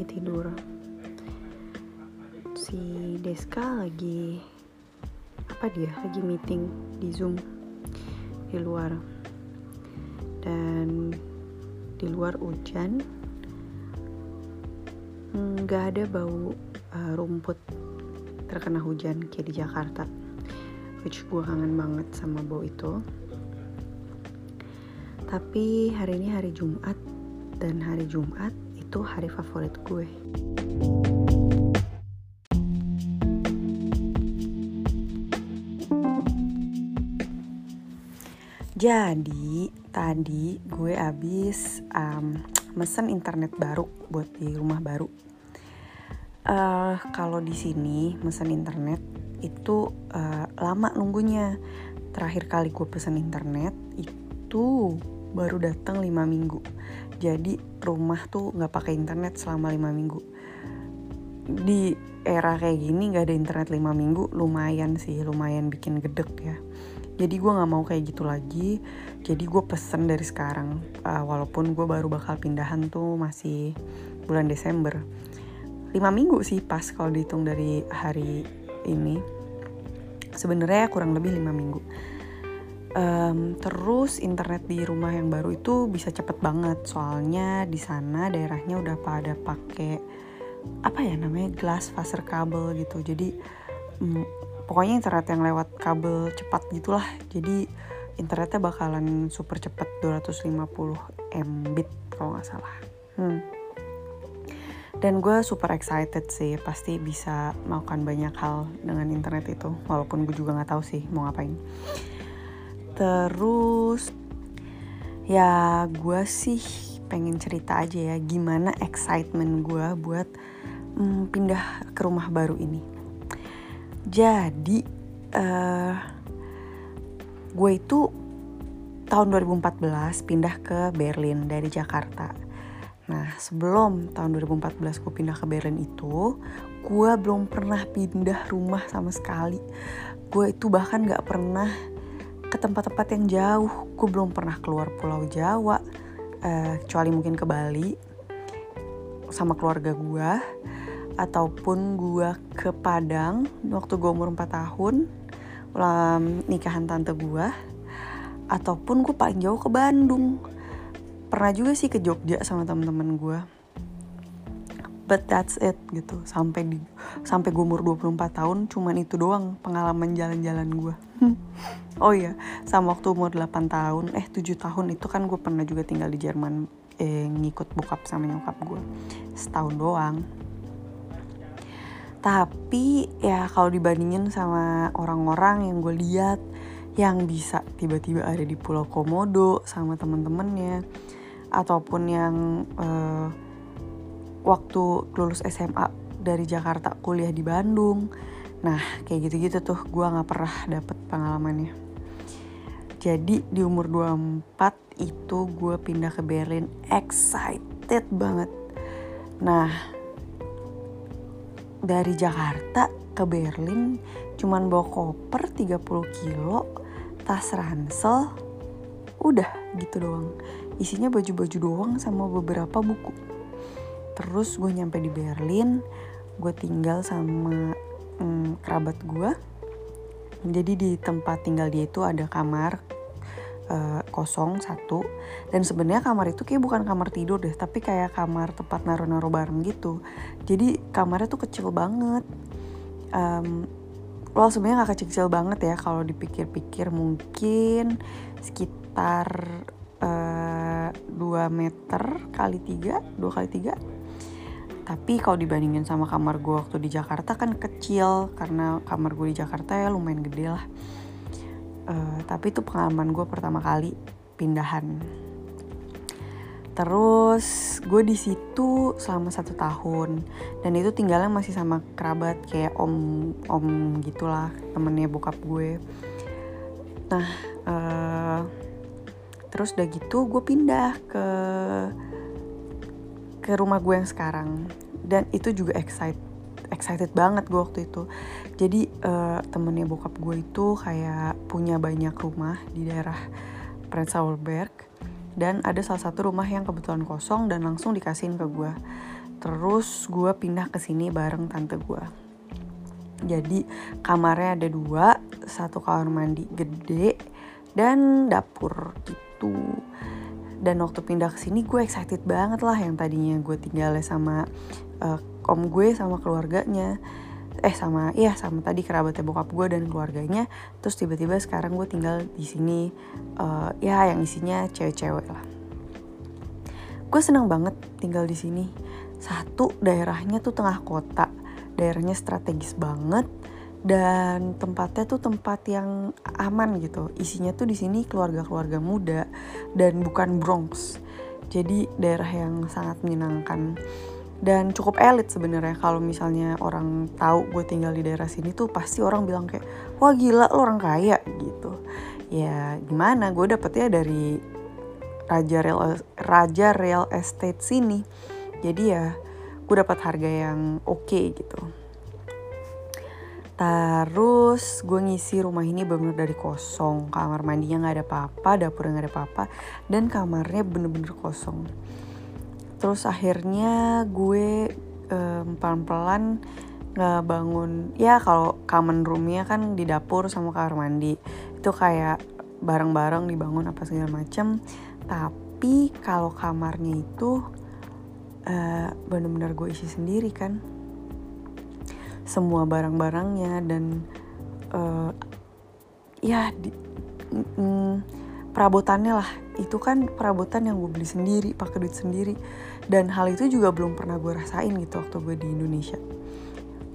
lagi tidur. Si Deska lagi apa dia? Lagi meeting di Zoom di luar. Dan di luar hujan nggak ada bau uh, rumput terkena hujan kayak di Jakarta which gue kangen banget sama bau itu. Tapi hari ini hari Jumat dan hari Jumat itu hari favorit gue Jadi tadi gue abis um, mesen internet baru buat di rumah baru. Uh, Kalau di sini mesen internet itu uh, lama nunggunya. Terakhir kali gue pesen internet itu baru datang 5 minggu. Jadi rumah tuh nggak pakai internet selama 5 minggu. Di era kayak gini nggak ada internet 5 minggu lumayan sih, lumayan bikin gedek ya. Jadi gue nggak mau kayak gitu lagi. Jadi gue pesen dari sekarang uh, walaupun gue baru bakal pindahan tuh masih bulan Desember. 5 minggu sih pas kalau dihitung dari hari ini. Sebenarnya kurang lebih 5 minggu um, terus internet di rumah yang baru itu bisa cepet banget. Soalnya di sana daerahnya udah pada pakai apa ya namanya glass fiber kabel gitu. Jadi um, pokoknya internet yang lewat kabel cepat gitulah. Jadi internetnya bakalan super cepat 250 mbit kalau nggak salah. Hmm. dan gue super excited sih pasti bisa melakukan banyak hal dengan internet itu. Walaupun gue juga nggak tahu sih mau ngapain terus ya gue sih pengen cerita aja ya gimana excitement gue buat hmm, pindah ke rumah baru ini jadi uh, gue itu tahun 2014 pindah ke Berlin dari Jakarta. Nah sebelum tahun 2014 gue pindah ke Berlin itu, gue belum pernah pindah rumah sama sekali. Gue itu bahkan gak pernah ke tempat-tempat yang jauh. Gue belum pernah keluar Pulau Jawa, uh, kecuali mungkin ke Bali sama keluarga gue ataupun gue ke Padang waktu gue umur 4 tahun ulang nikahan tante gue ataupun gue paling jauh ke Bandung pernah juga sih ke Jogja sama temen-temen gue but that's it gitu. Sampai di sampai gue umur 24 tahun cuman itu doang pengalaman jalan-jalan gue oh iya sama waktu umur 8 tahun eh 7 tahun itu kan gue pernah juga tinggal di Jerman eh, ngikut bokap sama nyokap gue setahun doang. Tapi ya kalau dibandingin sama orang-orang yang gue lihat yang bisa tiba-tiba ada di Pulau Komodo sama temen-temennya ataupun yang uh, waktu lulus SMA dari Jakarta kuliah di Bandung nah kayak gitu-gitu tuh gue nggak pernah dapet pengalamannya jadi di umur 24 itu gue pindah ke Berlin excited banget nah dari Jakarta ke Berlin cuman bawa koper 30 kilo, tas ransel, udah gitu doang. Isinya baju-baju doang sama beberapa buku. Terus gue nyampe di Berlin, gue tinggal sama hmm, kerabat gue. Jadi di tempat tinggal dia itu ada kamar uh, kosong satu. Dan sebenarnya kamar itu kayak bukan kamar tidur deh tapi kayak kamar tempat naruh-naruh bareng gitu. Jadi kamarnya tuh kecil banget. Um, well sebenarnya gak kecil-kecil banget ya kalau dipikir-pikir. Mungkin sekitar uh, eh, 2 meter kali 3 2 kali 3 tapi kalau dibandingin sama kamar gue waktu di Jakarta kan kecil karena kamar gue di Jakarta ya lumayan gede lah. Uh, tapi itu pengalaman gue pertama kali pindahan. Terus gue di situ selama satu tahun. Dan itu tinggalnya masih sama kerabat kayak om om gitulah temennya bokap gue. Nah uh, terus udah gitu gue pindah ke ke rumah gue yang sekarang. Dan itu juga excite excited banget gue waktu itu. Jadi uh, temennya bokap gue itu kayak punya banyak rumah di daerah Prenzlauer Berg dan ada salah satu rumah yang kebetulan kosong dan langsung dikasihin ke gue. Terus gue pindah ke sini bareng tante gue. Jadi kamarnya ada dua satu kamar mandi gede dan dapur gitu dan waktu pindah ke sini gue excited banget lah yang tadinya gue tinggalnya sama uh, om gue sama keluarganya. Eh sama iya sama tadi kerabatnya bokap gue dan keluarganya. Terus tiba-tiba sekarang gue tinggal di sini uh, ya yang isinya cewek-cewek lah. Gue seneng banget tinggal di sini. Satu daerahnya tuh tengah kota. Daerahnya strategis banget dan tempatnya tuh tempat yang aman gitu. Isinya tuh di sini keluarga-keluarga muda dan bukan Bronx. Jadi daerah yang sangat menyenangkan dan cukup elit sebenarnya. Kalau misalnya orang tahu gue tinggal di daerah sini tuh pasti orang bilang kayak wah gila lo orang kaya gitu. Ya gimana? Gue dapetnya dari raja real raja real estate sini. Jadi ya gue dapat harga yang oke okay, gitu Terus gue ngisi rumah ini bener dari kosong. Kamar mandinya gak ada apa-apa, dapurnya gak ada apa-apa Dan kamarnya bener-bener kosong. Terus akhirnya gue um, pelan-pelan ngebangun ya kalau common roomnya kan di dapur sama kamar mandi. Itu kayak bareng-bareng dibangun apa segala macem. Tapi kalau kamarnya itu uh, bener-bener gue isi sendiri kan semua barang-barangnya dan uh, ya di, mm, perabotannya lah. Itu kan perabotan yang gue beli sendiri pakai duit sendiri. Dan hal itu juga belum pernah gue rasain gitu waktu gue di Indonesia.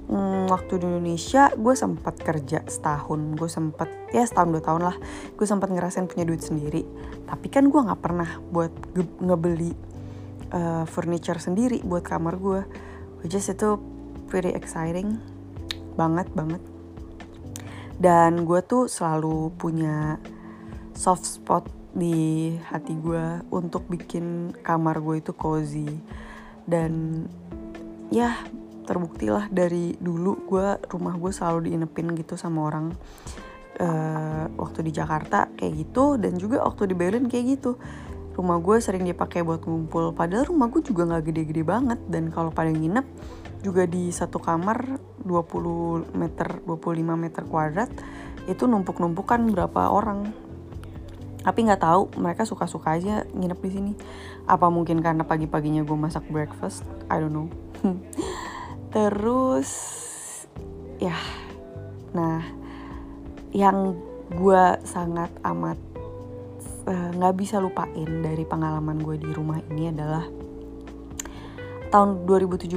Hmm, waktu di Indonesia gue sempat kerja setahun. Gue sempat ya setahun dua tahun lah. Gue sempat ngerasain punya duit sendiri. Tapi kan gue nggak pernah buat ngebeli uh, furniture sendiri buat kamar gue which is itu pretty exciting. Banget banget. Dan gue tuh selalu punya soft spot di hati gue untuk bikin kamar gue itu cozy. Dan ya terbukti lah dari dulu gue rumah gue selalu diinepin gitu sama orang uh, waktu di Jakarta kayak gitu dan juga waktu di Berlin kayak gitu. Rumah gue sering dipakai buat ngumpul padahal rumah gue juga nggak gede-gede banget dan kalau pada nginep juga di satu kamar 20 meter 25 meter kuadrat itu numpuk-numpuk kan berapa orang. Tapi nggak tahu mereka suka-suka aja nginep di sini. Apa mungkin karena pagi-paginya gue masak breakfast? I don't know. Terus ya nah yang gue sangat amat eh, nggak uh, bisa lupain dari pengalaman gue di rumah ini adalah tahun 2017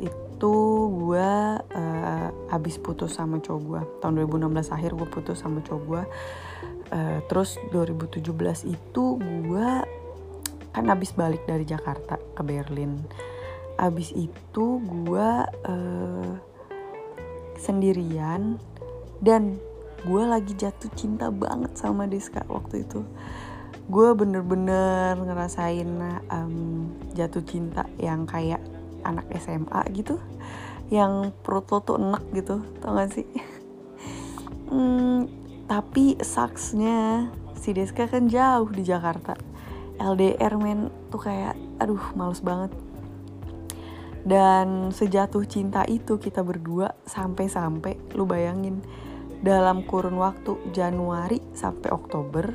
itu gue uh, habis putus sama cowok gue tahun 2016 akhir gue putus sama cowok gue uh, terus 2017 itu gue kan abis balik dari Jakarta ke Berlin. Abis itu gue uh, sendirian dan gue lagi jatuh cinta banget sama Diska waktu itu gue bener-bener ngerasain um, jatuh cinta yang kayak anak SMA gitu yang perut lo tuh enak gitu tau gak sih? Hmm, tapi saksnya si Deska kan jauh di Jakarta. LDR men tuh kayak aduh males banget. Dan sejatuh cinta itu kita berdua sampai-sampai lu bayangin dalam kurun waktu Januari sampai Oktober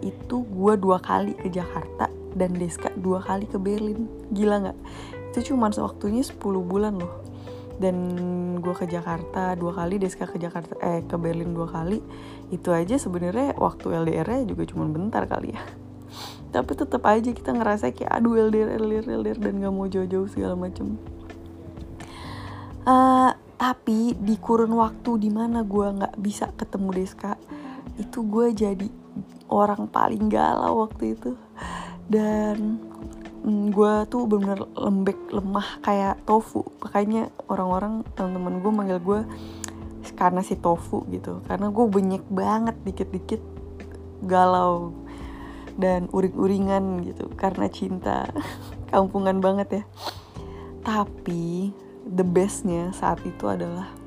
itu gue dua kali ke Jakarta dan Deska dua kali ke Berlin. Gila nggak? Itu cuma waktunya 10 bulan loh. Dan gue ke Jakarta dua kali Deska ke Jakarta eh ke Berlin dua kali. Itu aja sebenarnya waktu LDR-nya juga cuma bentar kali ya. Tapi tetap aja kita ngerasa kayak aduh LDR LDR LDR dan gak mau jauh-jauh segala macem. Uh, tapi di kurun waktu di mana gue nggak bisa ketemu Deska itu gue jadi orang paling galau waktu itu. Dan mm, gue tuh bener-bener lembek lemah kayak tofu. Makanya orang-orang teman-teman gue manggil gue karena si tofu gitu. Karena gue banyak banget dikit-dikit galau dan uring-uringan gitu. Karena cinta. Kampungan banget ya. Tapi the bestnya saat itu adalah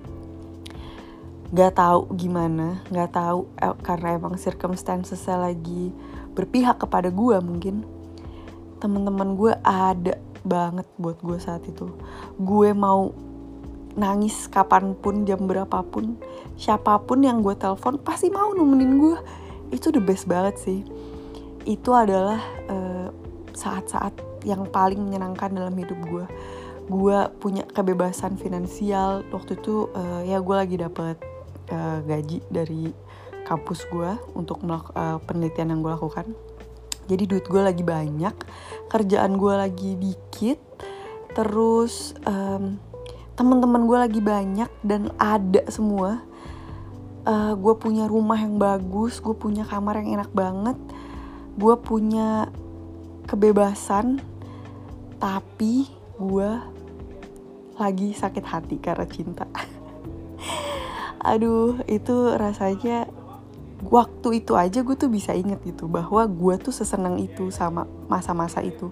gak tahu gimana gak tahu eh, karena emang circumstancesnya lagi berpihak kepada gue mungkin. Teman-teman gue ada banget buat gue saat itu. Gue mau nangis kapan pun jam berapapun siapa pun yang gue telepon pasti mau nemenin gue itu the best banget sih. Itu adalah uh, saat-saat yang paling menyenangkan dalam hidup gue gue punya kebebasan finansial waktu itu uh, ya gue lagi dapet uh, gaji dari kampus gue untuk uh, penelitian yang gue lakukan. Jadi duit gue lagi banyak kerjaan gue lagi dikit terus um, teman-teman gue lagi banyak dan ada semua. Uh, gue punya rumah yang bagus gue punya kamar yang enak banget gue punya kebebasan tapi gue lagi sakit hati karena cinta aduh itu rasanya waktu itu aja gue tuh bisa inget gitu bahwa gue tuh seseneng itu sama masa-masa itu.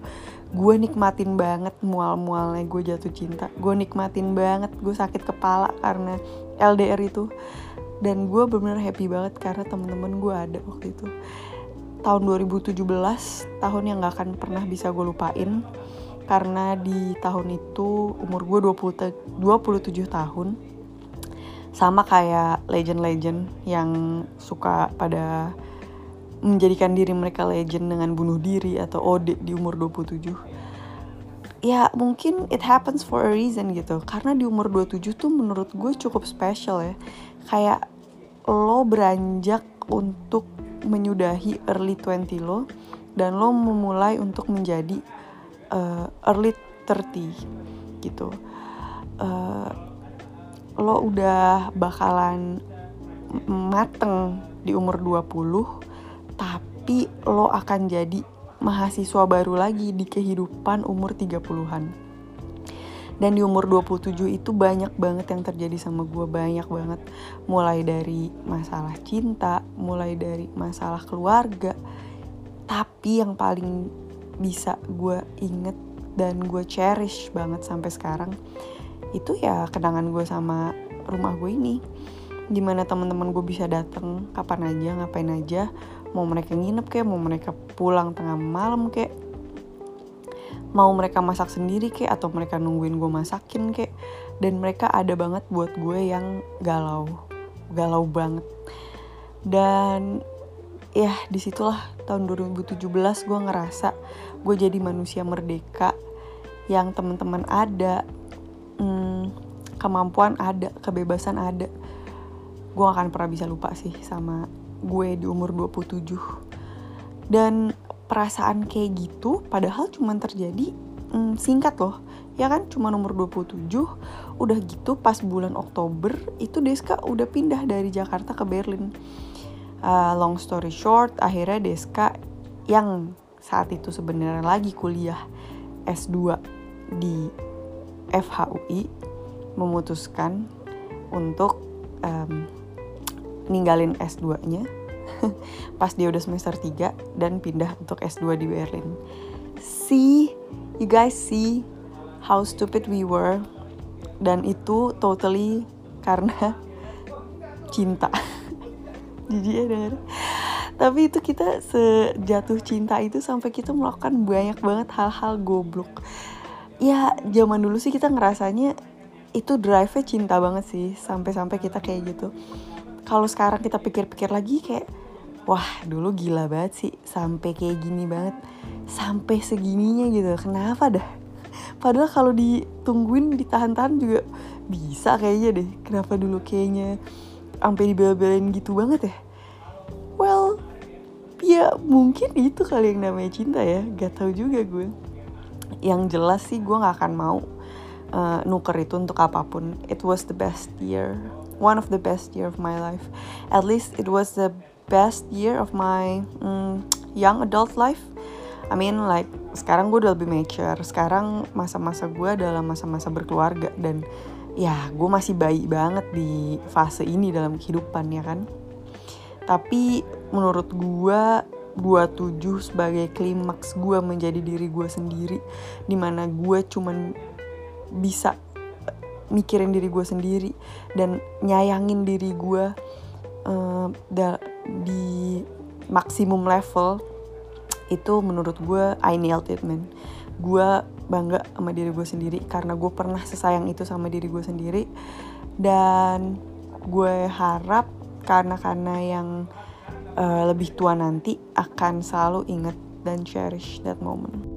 Gue nikmatin banget mual-mualnya gue jatuh cinta. Gue nikmatin banget gue sakit kepala karena LDR itu. Dan gue bener-bener happy banget karena temen-temen gue ada waktu itu. Tahun 2017 tahun yang gak akan pernah bisa gue lupain. Karena di tahun itu umur gue 20, 27 tahun sama kayak legend-legend yang suka pada menjadikan diri mereka legend dengan bunuh diri atau ode di umur 27 ya mungkin it happens for a reason gitu. Karena di umur 27 tuh menurut gue cukup special ya. Kayak lo beranjak untuk menyudahi early 20 lo dan lo memulai untuk menjadi uh, early 30 gitu. Uh, lo udah bakalan mateng di umur 20 tapi lo akan jadi mahasiswa baru lagi di kehidupan umur 30-an dan di umur 27 itu banyak banget yang terjadi sama gue banyak banget. Mulai dari masalah cinta mulai dari masalah keluarga. Tapi yang paling bisa gue inget dan gue cherish banget sampai sekarang itu ya kenangan gue sama rumah gue ini. Di mana teman-teman gue bisa datang kapan aja ngapain aja. Mau mereka nginep kayak mau mereka pulang tengah malam kayak mau mereka masak sendiri kayak atau mereka nungguin gue masakin kayak dan mereka ada banget buat gue yang galau. Galau banget. Dan ya di situlah tahun 2017 gue ngerasa gue jadi manusia merdeka yang teman-teman ada hmm, kemampuan ada kebebasan ada. Gue gak akan pernah bisa lupa sih sama gue di umur 27 dan perasaan kayak gitu padahal cuma terjadi hmm, singkat loh. Ya kan cuma umur 27 udah gitu pas bulan Oktober itu Deska udah pindah dari Jakarta ke Berlin. Uh, long story short akhirnya Deska yang saat itu sebenarnya lagi kuliah S2 di FHUI memutuskan untuk um, ninggalin S2-nya pas dia udah semester 3 dan pindah untuk S2 di Berlin. See, you guys see how stupid we were dan itu totally karena cinta. Jijik ya denger. Tapi itu kita sejatuh cinta itu sampai kita melakukan banyak banget hal-hal goblok ya zaman dulu sih kita ngerasanya itu drive-nya cinta banget sih sampai-sampai kita kayak gitu. Kalau sekarang kita pikir-pikir lagi kayak wah dulu gila banget sih sampai kayak gini banget sampai segininya gitu. Kenapa dah? Padahal kalau ditungguin ditahan-tahan juga bisa kayaknya deh. Kenapa dulu kayaknya sampai dibel-belin gitu banget ya? Well ya mungkin itu kali yang namanya cinta ya. Gak tau juga gue yang jelas sih gue nggak akan mau uh, nuker itu untuk apa pun. It was the best year one of the best year of my life. At least it was the best year of my um, young adult life. I mean like sekarang gue udah lebih mature. Sekarang masa-masa gue adalah masa-masa berkeluarga dan ya gue masih bayi banget di fase ini dalam kehidupan ya kan? Tapi menurut gue 27 sebagai klimaks gue menjadi diri gue sendiri di mana gue cuman bisa eh, mikirin diri gue sendiri dan nyayangin diri gue uh, di maksimum level itu menurut gue I nailed it man. Gue bangga sama diri gue sendiri karena gue pernah sesayang itu sama diri gue sendiri. Dan gue harap karena karena yang uh, lebih tua nanti akan selalu inget dan cherish that moment.